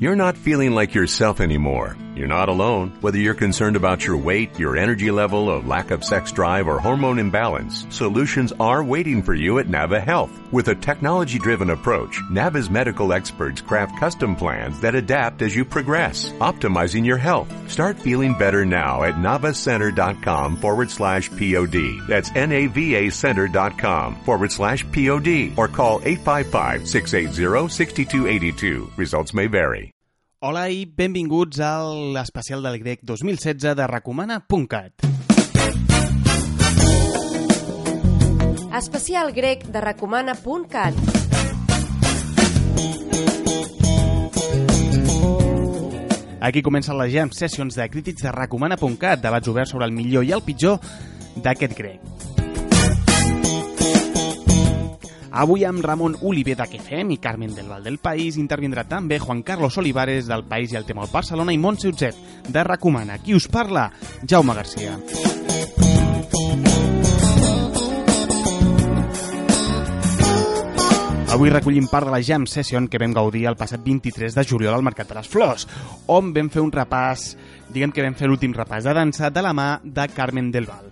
You're not feeling like yourself anymore. You're not alone. Whether you're concerned about your weight, your energy level, a lack of sex drive, or hormone imbalance, solutions are waiting for you at Nava Health. With a technology-driven approach, Nava's medical experts craft custom plans that adapt as you progress, optimizing your health. Start feeling better now at navacenter.com forward slash POD. That's N-A-V-A center.com forward slash POD or call 855-680-6282. Results may vary. Hola i benvinguts a l'especial del grec 2016 de recomana.cat. Especial grec de recomana.cat. Aquí comencen les jam sessions de crítics de recomana.cat, debats oberts sobre el millor i el pitjor d'aquest grec. Avui amb Ramon Oliver de Què fem i Carmen del Val del País intervindrà també Juan Carlos Olivares del País i el Tema al Barcelona i Montse Utzet de Recomana. Qui us parla? Jaume Garcia. Avui recollim part de la Jam Session que vam gaudir el passat 23 de juliol al Mercat de les Flors, on vam fer un repàs, diguem que vam fer l'últim repàs de dansa de la mà de Carmen del Val.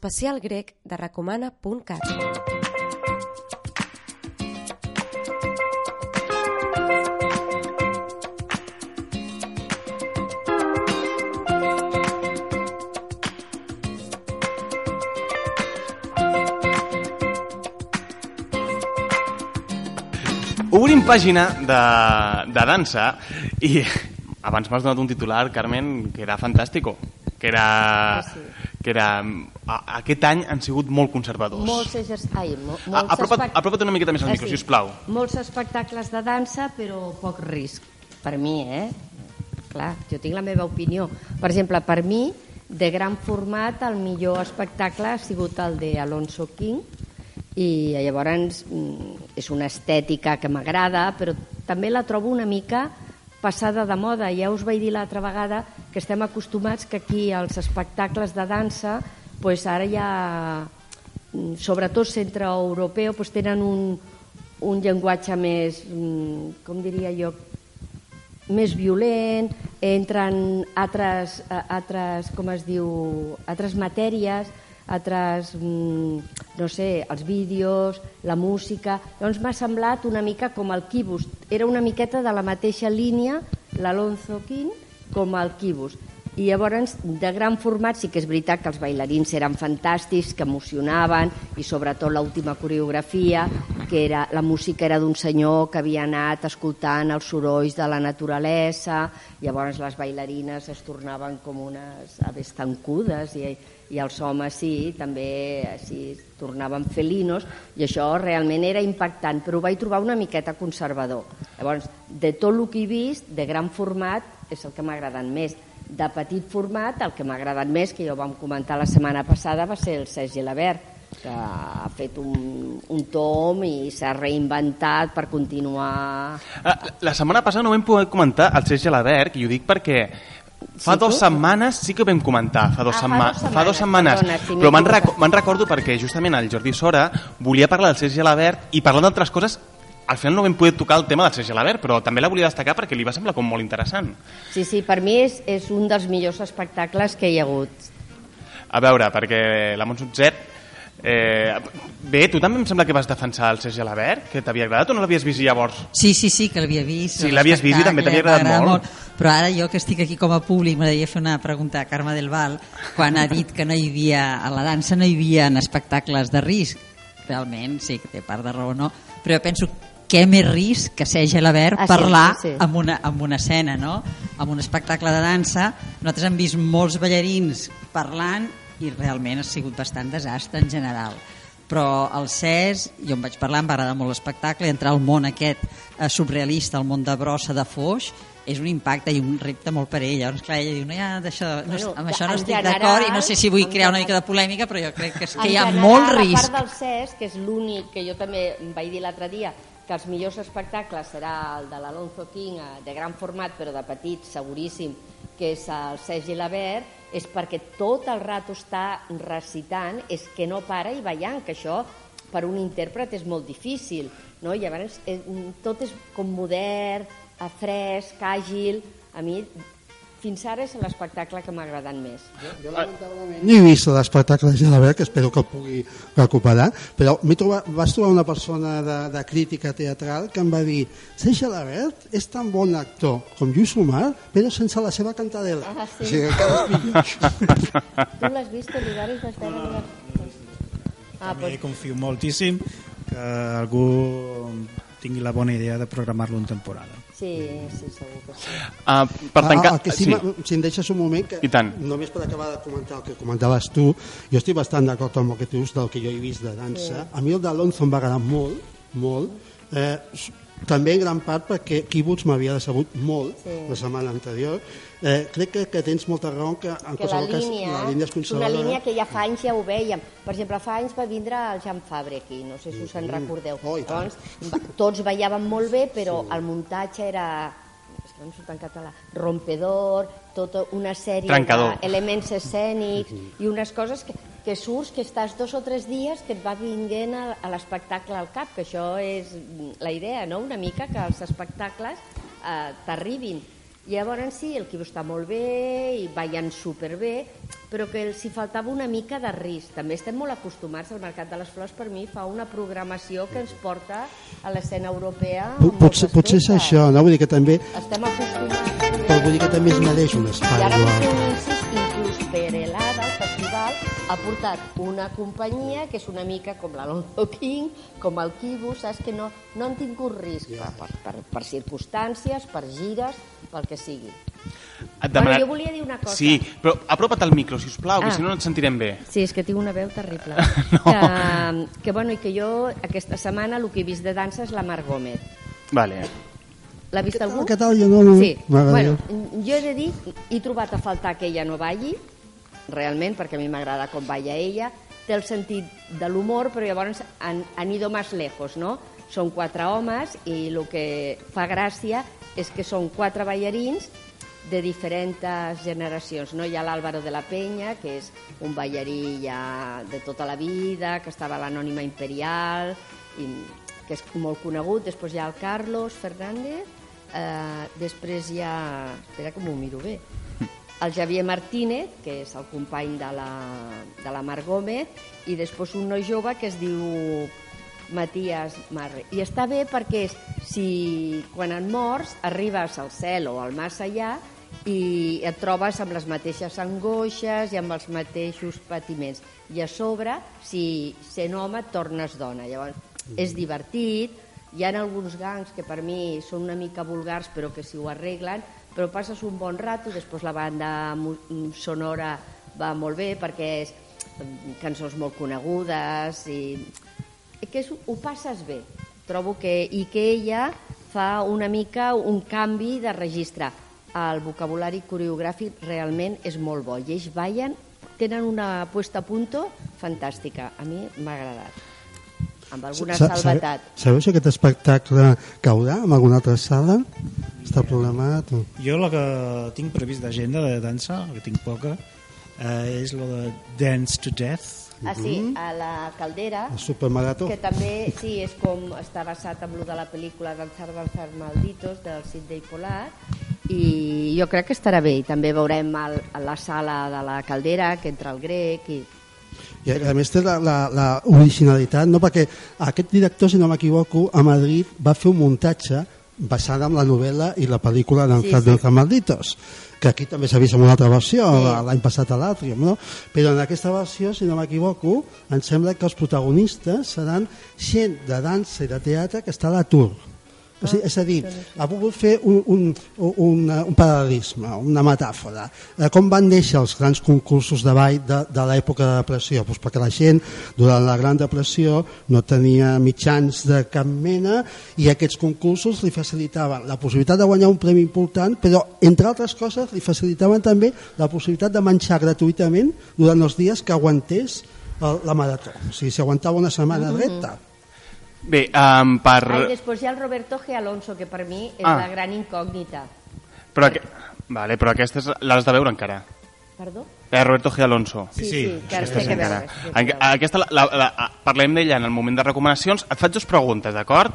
Especial grec de recomana.cat. Obrim pàgina de, de dansa i abans m'has donat un titular, Carmen, que era fantàstico, que era... Ah, sí. Que era a, aquest any han sigut molt conservadors. Molts, eges... Ai, mo A, molts apropa't, espect- apropa't una miqueta més al micro, sí. sisplau. Molts espectacles de dansa, però poc risc. Per mi, eh? Clar, jo tinc la meva opinió. Per exemple, per mi, de gran format, el millor espectacle ha sigut el de Alonso King, i llavors mm, és una estètica que m'agrada, però també la trobo una mica passada de moda. Ja us vaig dir l'altra vegada que estem acostumats que aquí als espectacles de dansa pues ara ja, mm, sobretot centre-europeu, pues tenen un, un llenguatge més, mm, com diria jo, més violent, entren altres, altres com es diu, altres matèries, altres, mm, no sé, els vídeos, la música... Llavors m'ha semblat una mica com el Quibus. Era una miqueta de la mateixa línia, l'Alonso King, com el Quibus. I llavors, de gran format, sí que és veritat que els bailarins eren fantàstics, que emocionaven, i sobretot l'última coreografia, que era, la música era d'un senyor que havia anat escoltant els sorolls de la naturalesa, llavors les bailarines es tornaven com unes aves tancudes, i, i els homes sí, també es tornaven felinos, i això realment era impactant, però ho vaig trobar una miqueta conservador. Llavors, de tot el que he vist, de gran format, és el que m'ha agradat més. De petit format, el que m'ha agradat més, que ja ho vam comentar la setmana passada, va ser el Sergi Labert, que ha fet un, un tom i s'ha reinventat per continuar... Ah, La setmana passada no vam poder comentar el Sergi Alabert, i ho dic perquè fa Sí, dues setmanes sí que ho vam comentar, fa dues, Ah, setma fa dues setmanes, perdona, però me'n me'n recordo perquè justament el Jordi Sora volia parlar del Sergi Alabert i parlant d'altres coses al final no vam poder tocar el tema del Sergi Alabert, però també la volia destacar perquè li va semblar com molt interessant. Sí, sí, per mi és, és un dels millors espectacles que hi ha hagut. A veure, perquè la Montse Utzet... Eh, bé, tu també em sembla que vas defensar el Sergi Alabert, que t'havia agradat o no l'havies vist llavors? Sí, sí, sí, que l'havia vist. Sí, l'havies vist i també t'havia agradat m'agrada molt. Però ara jo que estic aquí com a públic m'agradaria fer una pregunta a Carme del Val quan ha dit que no hi havia, a la dansa no hi havia espectacles de risc. Realment, sí, que té part de raó, no? Però jo penso què més risc que ser Gelabert Ah, sí, parlar sí, sí. amb una, amb una escena, no? Amb un espectacle de dansa. Nosaltres hem vist molts ballarins parlant i realment ha sigut bastant desastre en general però el CES, jo em vaig parlar, em va agradar molt l'espectacle, entrar al món aquest eh, surrealista, al món de brossa, de foix, és un impacte i un repte molt per ell. Llavors, clar, ella diu, no, ja, d'això, no, Bueno, amb això no estic d'acord i no sé si vull crear una mica de polèmica, però jo crec que, és, que hi ha general, molt A risc. part del CES, que és l'únic que jo també vaig dir l'altre dia, que els millors espectacles serà el de l'Alonso King, eh, de gran format però de petit, seguríssim, que és el Sergi Labert, és perquè tot el rato està recitant, és que no para i ballant, que això per un intèrpret és molt difícil, no? I llavors eh, tot és com modern, eh, fresc, àgil. A mi fins ara és l'espectacle que m'ha agradat més. Jo lamentablement no he vist l'espectacle de Gelabert, que espero que el pugui recuperar, però trobat, vas trobar una persona de, de crítica teatral que em va dir «Ser Gelabert és tan bon actor com Lluís Omar, però sense la seva cantadela». Ah, sí? O sigui, que és millor. Tu l'has vist, Olivares? Vas veure... Ah, També doncs, confio moltíssim que algú tingui la bona idea de programar-lo en temporada. sí, sí, segur que sí. Uh, per tancar... Ah, el que sí, sí. sí. si em deixes un moment, que I tant. només per acabar de comentar el que comentaves tu, jo estic bastant d'acord amb el que tu dius del que jo he vist de dansa. A mi el d'Alonso em va agradar molt, molt, eh, també en gran part perquè Kibbutz m'havia decebut molt Sí. la setmana anterior. Eh, crec que, que tens molta raó que en que la qualsevol cas línia, la línia és és una conservadora. línia que ja fa anys ja ho vèiem. Per exemple, fa anys va vindre el Jean Fabre aquí, no sé si us en recordeu. Oh, i tant. Llavors, va- tots ballàvem molt bé, però el muntatge era és que no em surt en català, rompedor, tota una sèrie d'elements escènics i unes coses que, que surts, que estàs dos o tres dies que et va vinguent a, a l'espectacle al cap, que això és la idea, no?, una mica que els espectacles eh, t'arribin. Llavors sí, el Quibu està molt bé i ballen superbé, però que els hi faltava una mica de risc. També estem molt acostumats al Mercat de les Flors, per mi fa una programació que ens porta a l'escena europea. Potser, potser és això, no? Vull dir que també, Estem acostumats. però vull dir que també es mereix un I espai. ara inclús per l'ADA, el festival, ha portat una companyia que és una mica com l'Alonso King, com el Kibu, saps que no, no han tingut risc per, per, per, per circumstàncies, per gires, pel que sigui. Et Bueno, jo volia dir una cosa. Sí, però apropa't al micro, si us plau, que Ah. si no no et sentirem bé. Sí, és que tinc una veu terrible. No. que, que, bueno, i que jo aquesta setmana el que he vist de dansa és la Mar Gómez. Vale. L'ha vist algú? Què tal? Jo no, no. Sí, bueno, jo he de dir, he trobat a faltar que ella no balli, realment, perquè a mi m'agrada com balla ella, té el sentit de l'humor, però llavors han, han ido más lejos, no? Són quatre homes i el que fa gràcia és que són quatre ballarins de diferents generacions. No? Hi ha l'Àlvaro de la Penya, que és un ballarí ja de tota la vida, que estava a l'Anònima Imperial, i, que és molt conegut. Després hi ha el Carlos Fernández, eh, després hi ha... Espera que m'ho miro bé. El Javier Martínez, que és el company de la, de la Mar Gómez, i després un noi jove que es diu Matías Marre. I està bé perquè és, si quan et mors arribes al cel o al més allà i et trobes amb les mateixes angoixes i amb els mateixos patiments. I a sobre, si sent home tornes dona. Llavors, és divertit, hi ha alguns gangs que per mi són una mica vulgars però que si ho arreglen, però passes un bon rato, després la banda sonora va molt bé perquè és mm, cançons molt conegudes i que és, ho passes bé. Trobo que, i que ella fa una mica un canvi de registre. El vocabulari coreogràfic realment és molt bo i ells ballen, tenen una puesta a punto fantàstica. A mi m'ha agradat. Amb alguna Sa- sa- salvetat. Sabeu si aquest espectacle caurà en alguna altra sala? Està programat? O... Jo el que tinc previst d'agenda de dansa, que tinc poca, eh, és lo de Dance to Death, Ah, sí, a la Caldera, El supermarató? que també sí, és com està basat en lo de la pel·lícula Danzar, Danzar Malditos del Sidney Pollack i jo crec que estarà bé i també veurem el, a la sala de la Caldera que entra el grec i I a més té la, la, la originalitat, no? perquè aquest director, si no m'equivoco, a Madrid va fer un muntatge basada en la novel·la i la pel·lícula d'Anzar Sí, sí. Malditos, que aquí també s'ha vist en una altra versió, Sí. sí. l'any passat a l'Atrium, no? però en aquesta versió, si no m'equivoco, em sembla que els protagonistes seran gent de dansa i de teatre que està a l'atur. O sigui, és a dir, ha volgut fer un, un, un, un paral·lelisme, una metàfora. Eh, com van néixer els grans concursos de ball de, de l'època de depressió? Pues perquè la gent, durant la Gran Depressió, no tenia mitjans de cap mena i aquests concursos li facilitaven la possibilitat de guanyar un premi important, però, entre altres coses, li facilitaven també la possibilitat de menjar gratuïtament durant els dies que aguantés la marató. O sigui, si aguantava una setmana recta, Bé, um, per... ah, i després hi ha el Roberto G. Alonso que per mi és Ah. la gran incògnita Però, aqu... vale, però aquesta és- l'has de veure encara. perdó? Eh, Roberto G. Alonso. Sí, sí, Sí, que Aquesta que veure. encara. Aquesta, la, la, la, parlem d'ella en el moment de recomanacions. Et faig dues preguntes, d'acord?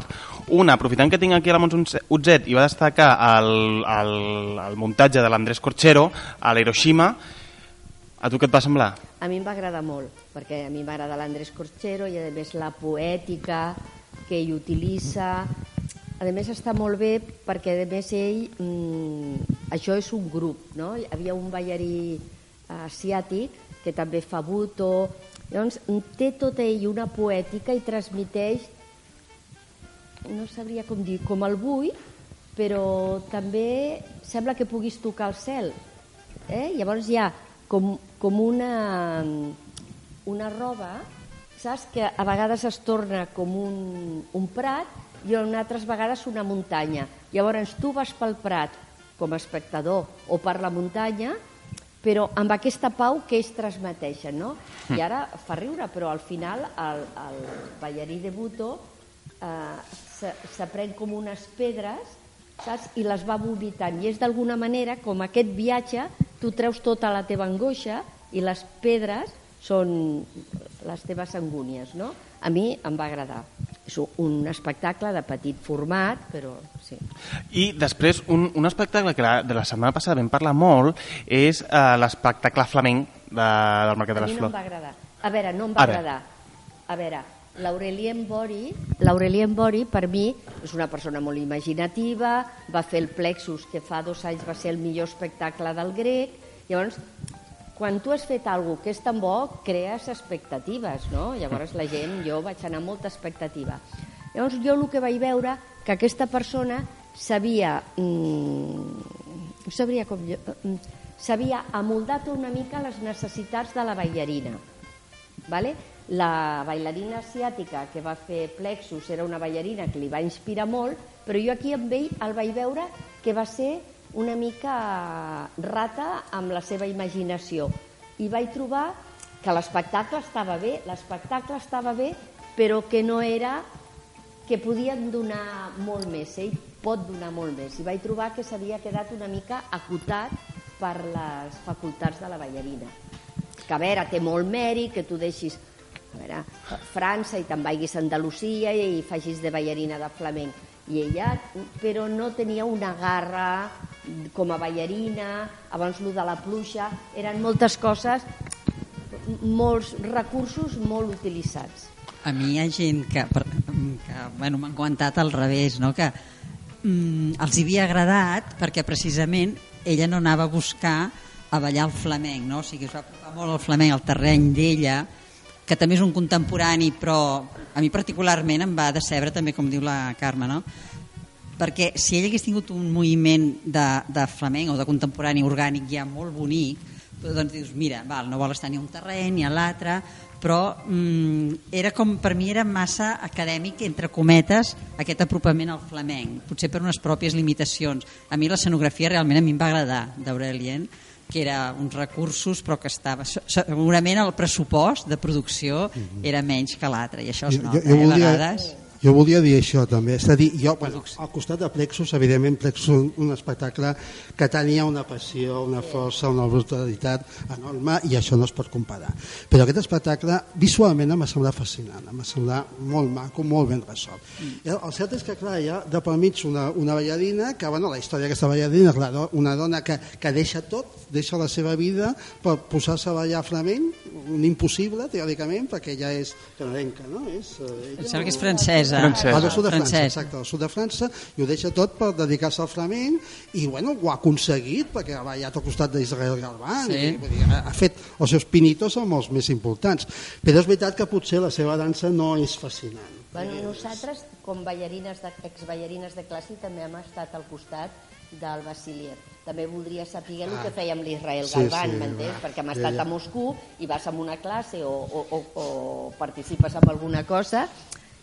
Una, aprofitant que tinc aquí a la Montse Utzet i va destacar el, el, el muntatge de l'Andrés Corchero a l'Hiroshima, a tu què et va semblar? A mi em va agradar molt, perquè a mi m'agrada l'Andrés Corchero i a més la poètica que ell utilitza. A més està molt bé perquè a més ell, mm, això és un grup, no? Hi havia un ballarí asiàtic que també fa buto, llavors té tot ell una poètica i transmiteix no sabria com dir, com el bull, però també sembla que puguis tocar el cel. Eh? Llavors hi ha com, com una, una roba, saps, que a vegades es torna com un, un prat i en altres vegades una muntanya. Llavors tu vas pel prat com a espectador o per la muntanya, però amb aquesta pau que ells transmeteixen, no? I ara fa riure, però al final el, el ballarí de Buto eh, s'aprèn com unes pedres saps? i les va vomitant i és d'alguna manera com aquest viatge tu treus tota la teva angoixa i les pedres són les teves angúnies no? a mi em va agradar. És un espectacle de petit format però sí. I després, un, un espectacle que la, de la setmana passada vam parlar molt és eh, l'espectacle flamenc de, del Mercat de a les mi no em Flors. va agradar. A veure, no em va A agradar. A veure, l'Aurelien Bori l'Aurelien Bori per mi és una persona molt imaginativa va fer el Plexus que fa dos anys va ser el millor espectacle del grec. Llavors quan tu has fet alguna que és tan bo, crees expectatives, no? Llavors la gent, jo vaig anar amb molta expectativa. Llavors jo el que vaig veure que aquesta persona sabia, mm, sabria com jo, mm, s'havia amoldat una mica les necessitats de la ballarina. Vale? La bailarina asiàtica que va fer Plexus era una ballarina que li va inspirar molt, però jo aquí amb ell el vaig veure que va ser una mica rata amb la seva imaginació. I vaig trobar que l'espectacle estava bé, l'espectacle estava bé, però que no era que podien donar molt més, ell pot donar molt més. I vaig trobar que s'havia quedat una mica acotat per les facultats de la ballarina. Que a veure, té molt mèrit que tu deixis a veure, França i te'n vagis a Andalusia i facis de ballarina de flamenc. I ella, però no tenia una garra com a ballarina, abans lo de la pluja, eren moltes coses, molts recursos molt utilitzats. A mi hi ha gent que, que bueno, m'han comentat al revés, no? que mm, els havia agradat perquè precisament ella no anava a buscar a ballar el flamenc, no? o sigui, es va apropar molt al flamenc, al terreny d'ella, que també és un contemporani, però a mi particularment em va decebre també, com diu la Carme, no? Perquè si ell hagués tingut un moviment de, de flamenc o de contemporani orgànic ja molt bonic, doncs dius, mira, val, no vol estar ni a un terreny ni a l'altre, però mm, era com, per mi era massa acadèmic, entre cometes, aquest apropament al flamenc, potser per unes pròpies limitacions. A mi l'escenografia realment a mi em va agradar d'Aurelien, que era uns recursos però que estava segurament el pressupost de producció era menys que l'altre i això es nota, jo, jo, eh, a volia, vegades jo volia dir això també, és a dir, jo, bueno, al costat de Plexus, evidentment Plexus un, un espectacle que tenia una passió, una força, una brutalitat enorme i això no es pot comparar però aquest espectacle visualment em va semblar fascinant, em va semblar molt maco, molt ben resolt mm. el cert és que clar, hi ha de pel mig una, una ballarina que, bueno, la història d'aquesta ballarina clar, do- una dona que, que deixa tot deixa la seva vida per posar-se a ballar flamenc, un impossible teòricament, perquè ella és canadenca no? és, eh, ella, em sembla que és francesa, Francesa. Ah, del sud de França, Francès. exacte, del sud de França, i ho deixa tot per dedicar-se al flamenc, i bueno, ho ha aconseguit, perquè ha ballat al costat d'Israel Galván, Sí. i, vull dir, ha, ha fet els seus pinitos amb els més importants. Però és veritat que potser la seva dansa no és fascinant. Bueno, nosaltres, com ballarines de, exballarines de classe, també hem estat al costat del Vasiliev. També voldria saber el que feia amb l'Israel Sí, Galván, sí, m'entens? Perquè hem Ja, estat ja. a Moscou i vas a una classe o, o, o, o participes en alguna cosa.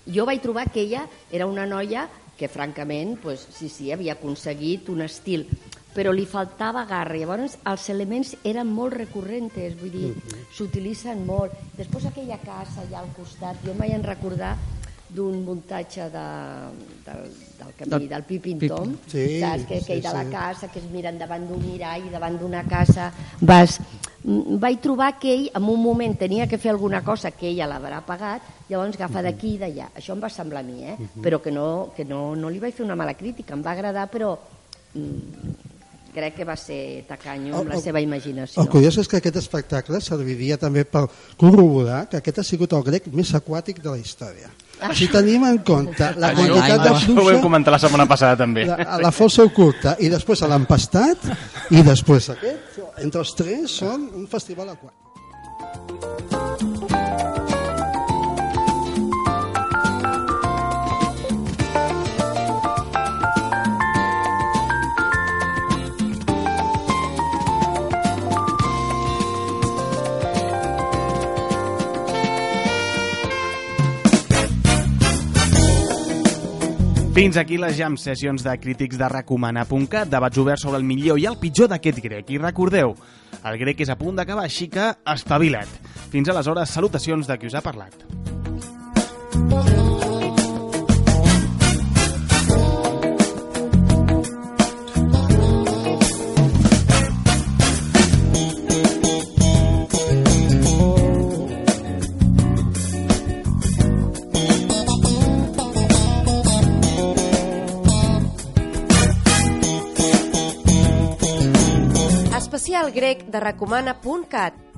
Jo vaig trobar que ella era una noia que, francament, pues, sí, sí, havia aconseguit un estil però li faltava garra. Llavors, els elements eren molt recurrents, vull dir, s'utilitzen molt. Després aquella casa allà al costat, jo em vaig recordar d'un muntatge de, del, del camí, Del del Pipin Pipin. Tom, Sí, saps? Que, sí, que hi de la sí. casa, que es miren davant d'un mirall, davant d'una casa, vas... Mm, Vaig trobar que ell en un moment tenia que fer alguna cosa que ella l'haurà pagat, llavors agafa d'aquí i d'allà. Això em va semblar a mi, eh? però que, no, que no, no li vaig fer una mala crítica, em va agradar, però mm, crec que va ser tacanyo amb El- la el- seva imaginació. El curiós és que aquest espectacle serviria també per corroborar que aquest ha sigut el grec més aquàtic de la història. Si tenim en compte la quantitat de això ho vam comentar la setmana passada també. la, la força oculta, i després l'empastat, i després aquest, entre els tres són un festival aquàtic. Fins aquí les jam sessions de crítics de Recomana.cat, debats oberts sobre el millor i el pitjor d'aquest grec. I recordeu, el grec és a punt d'acabar, així que espavila't. Fins aleshores, salutacions de qui us ha parlat. Especial grec de recomana.cat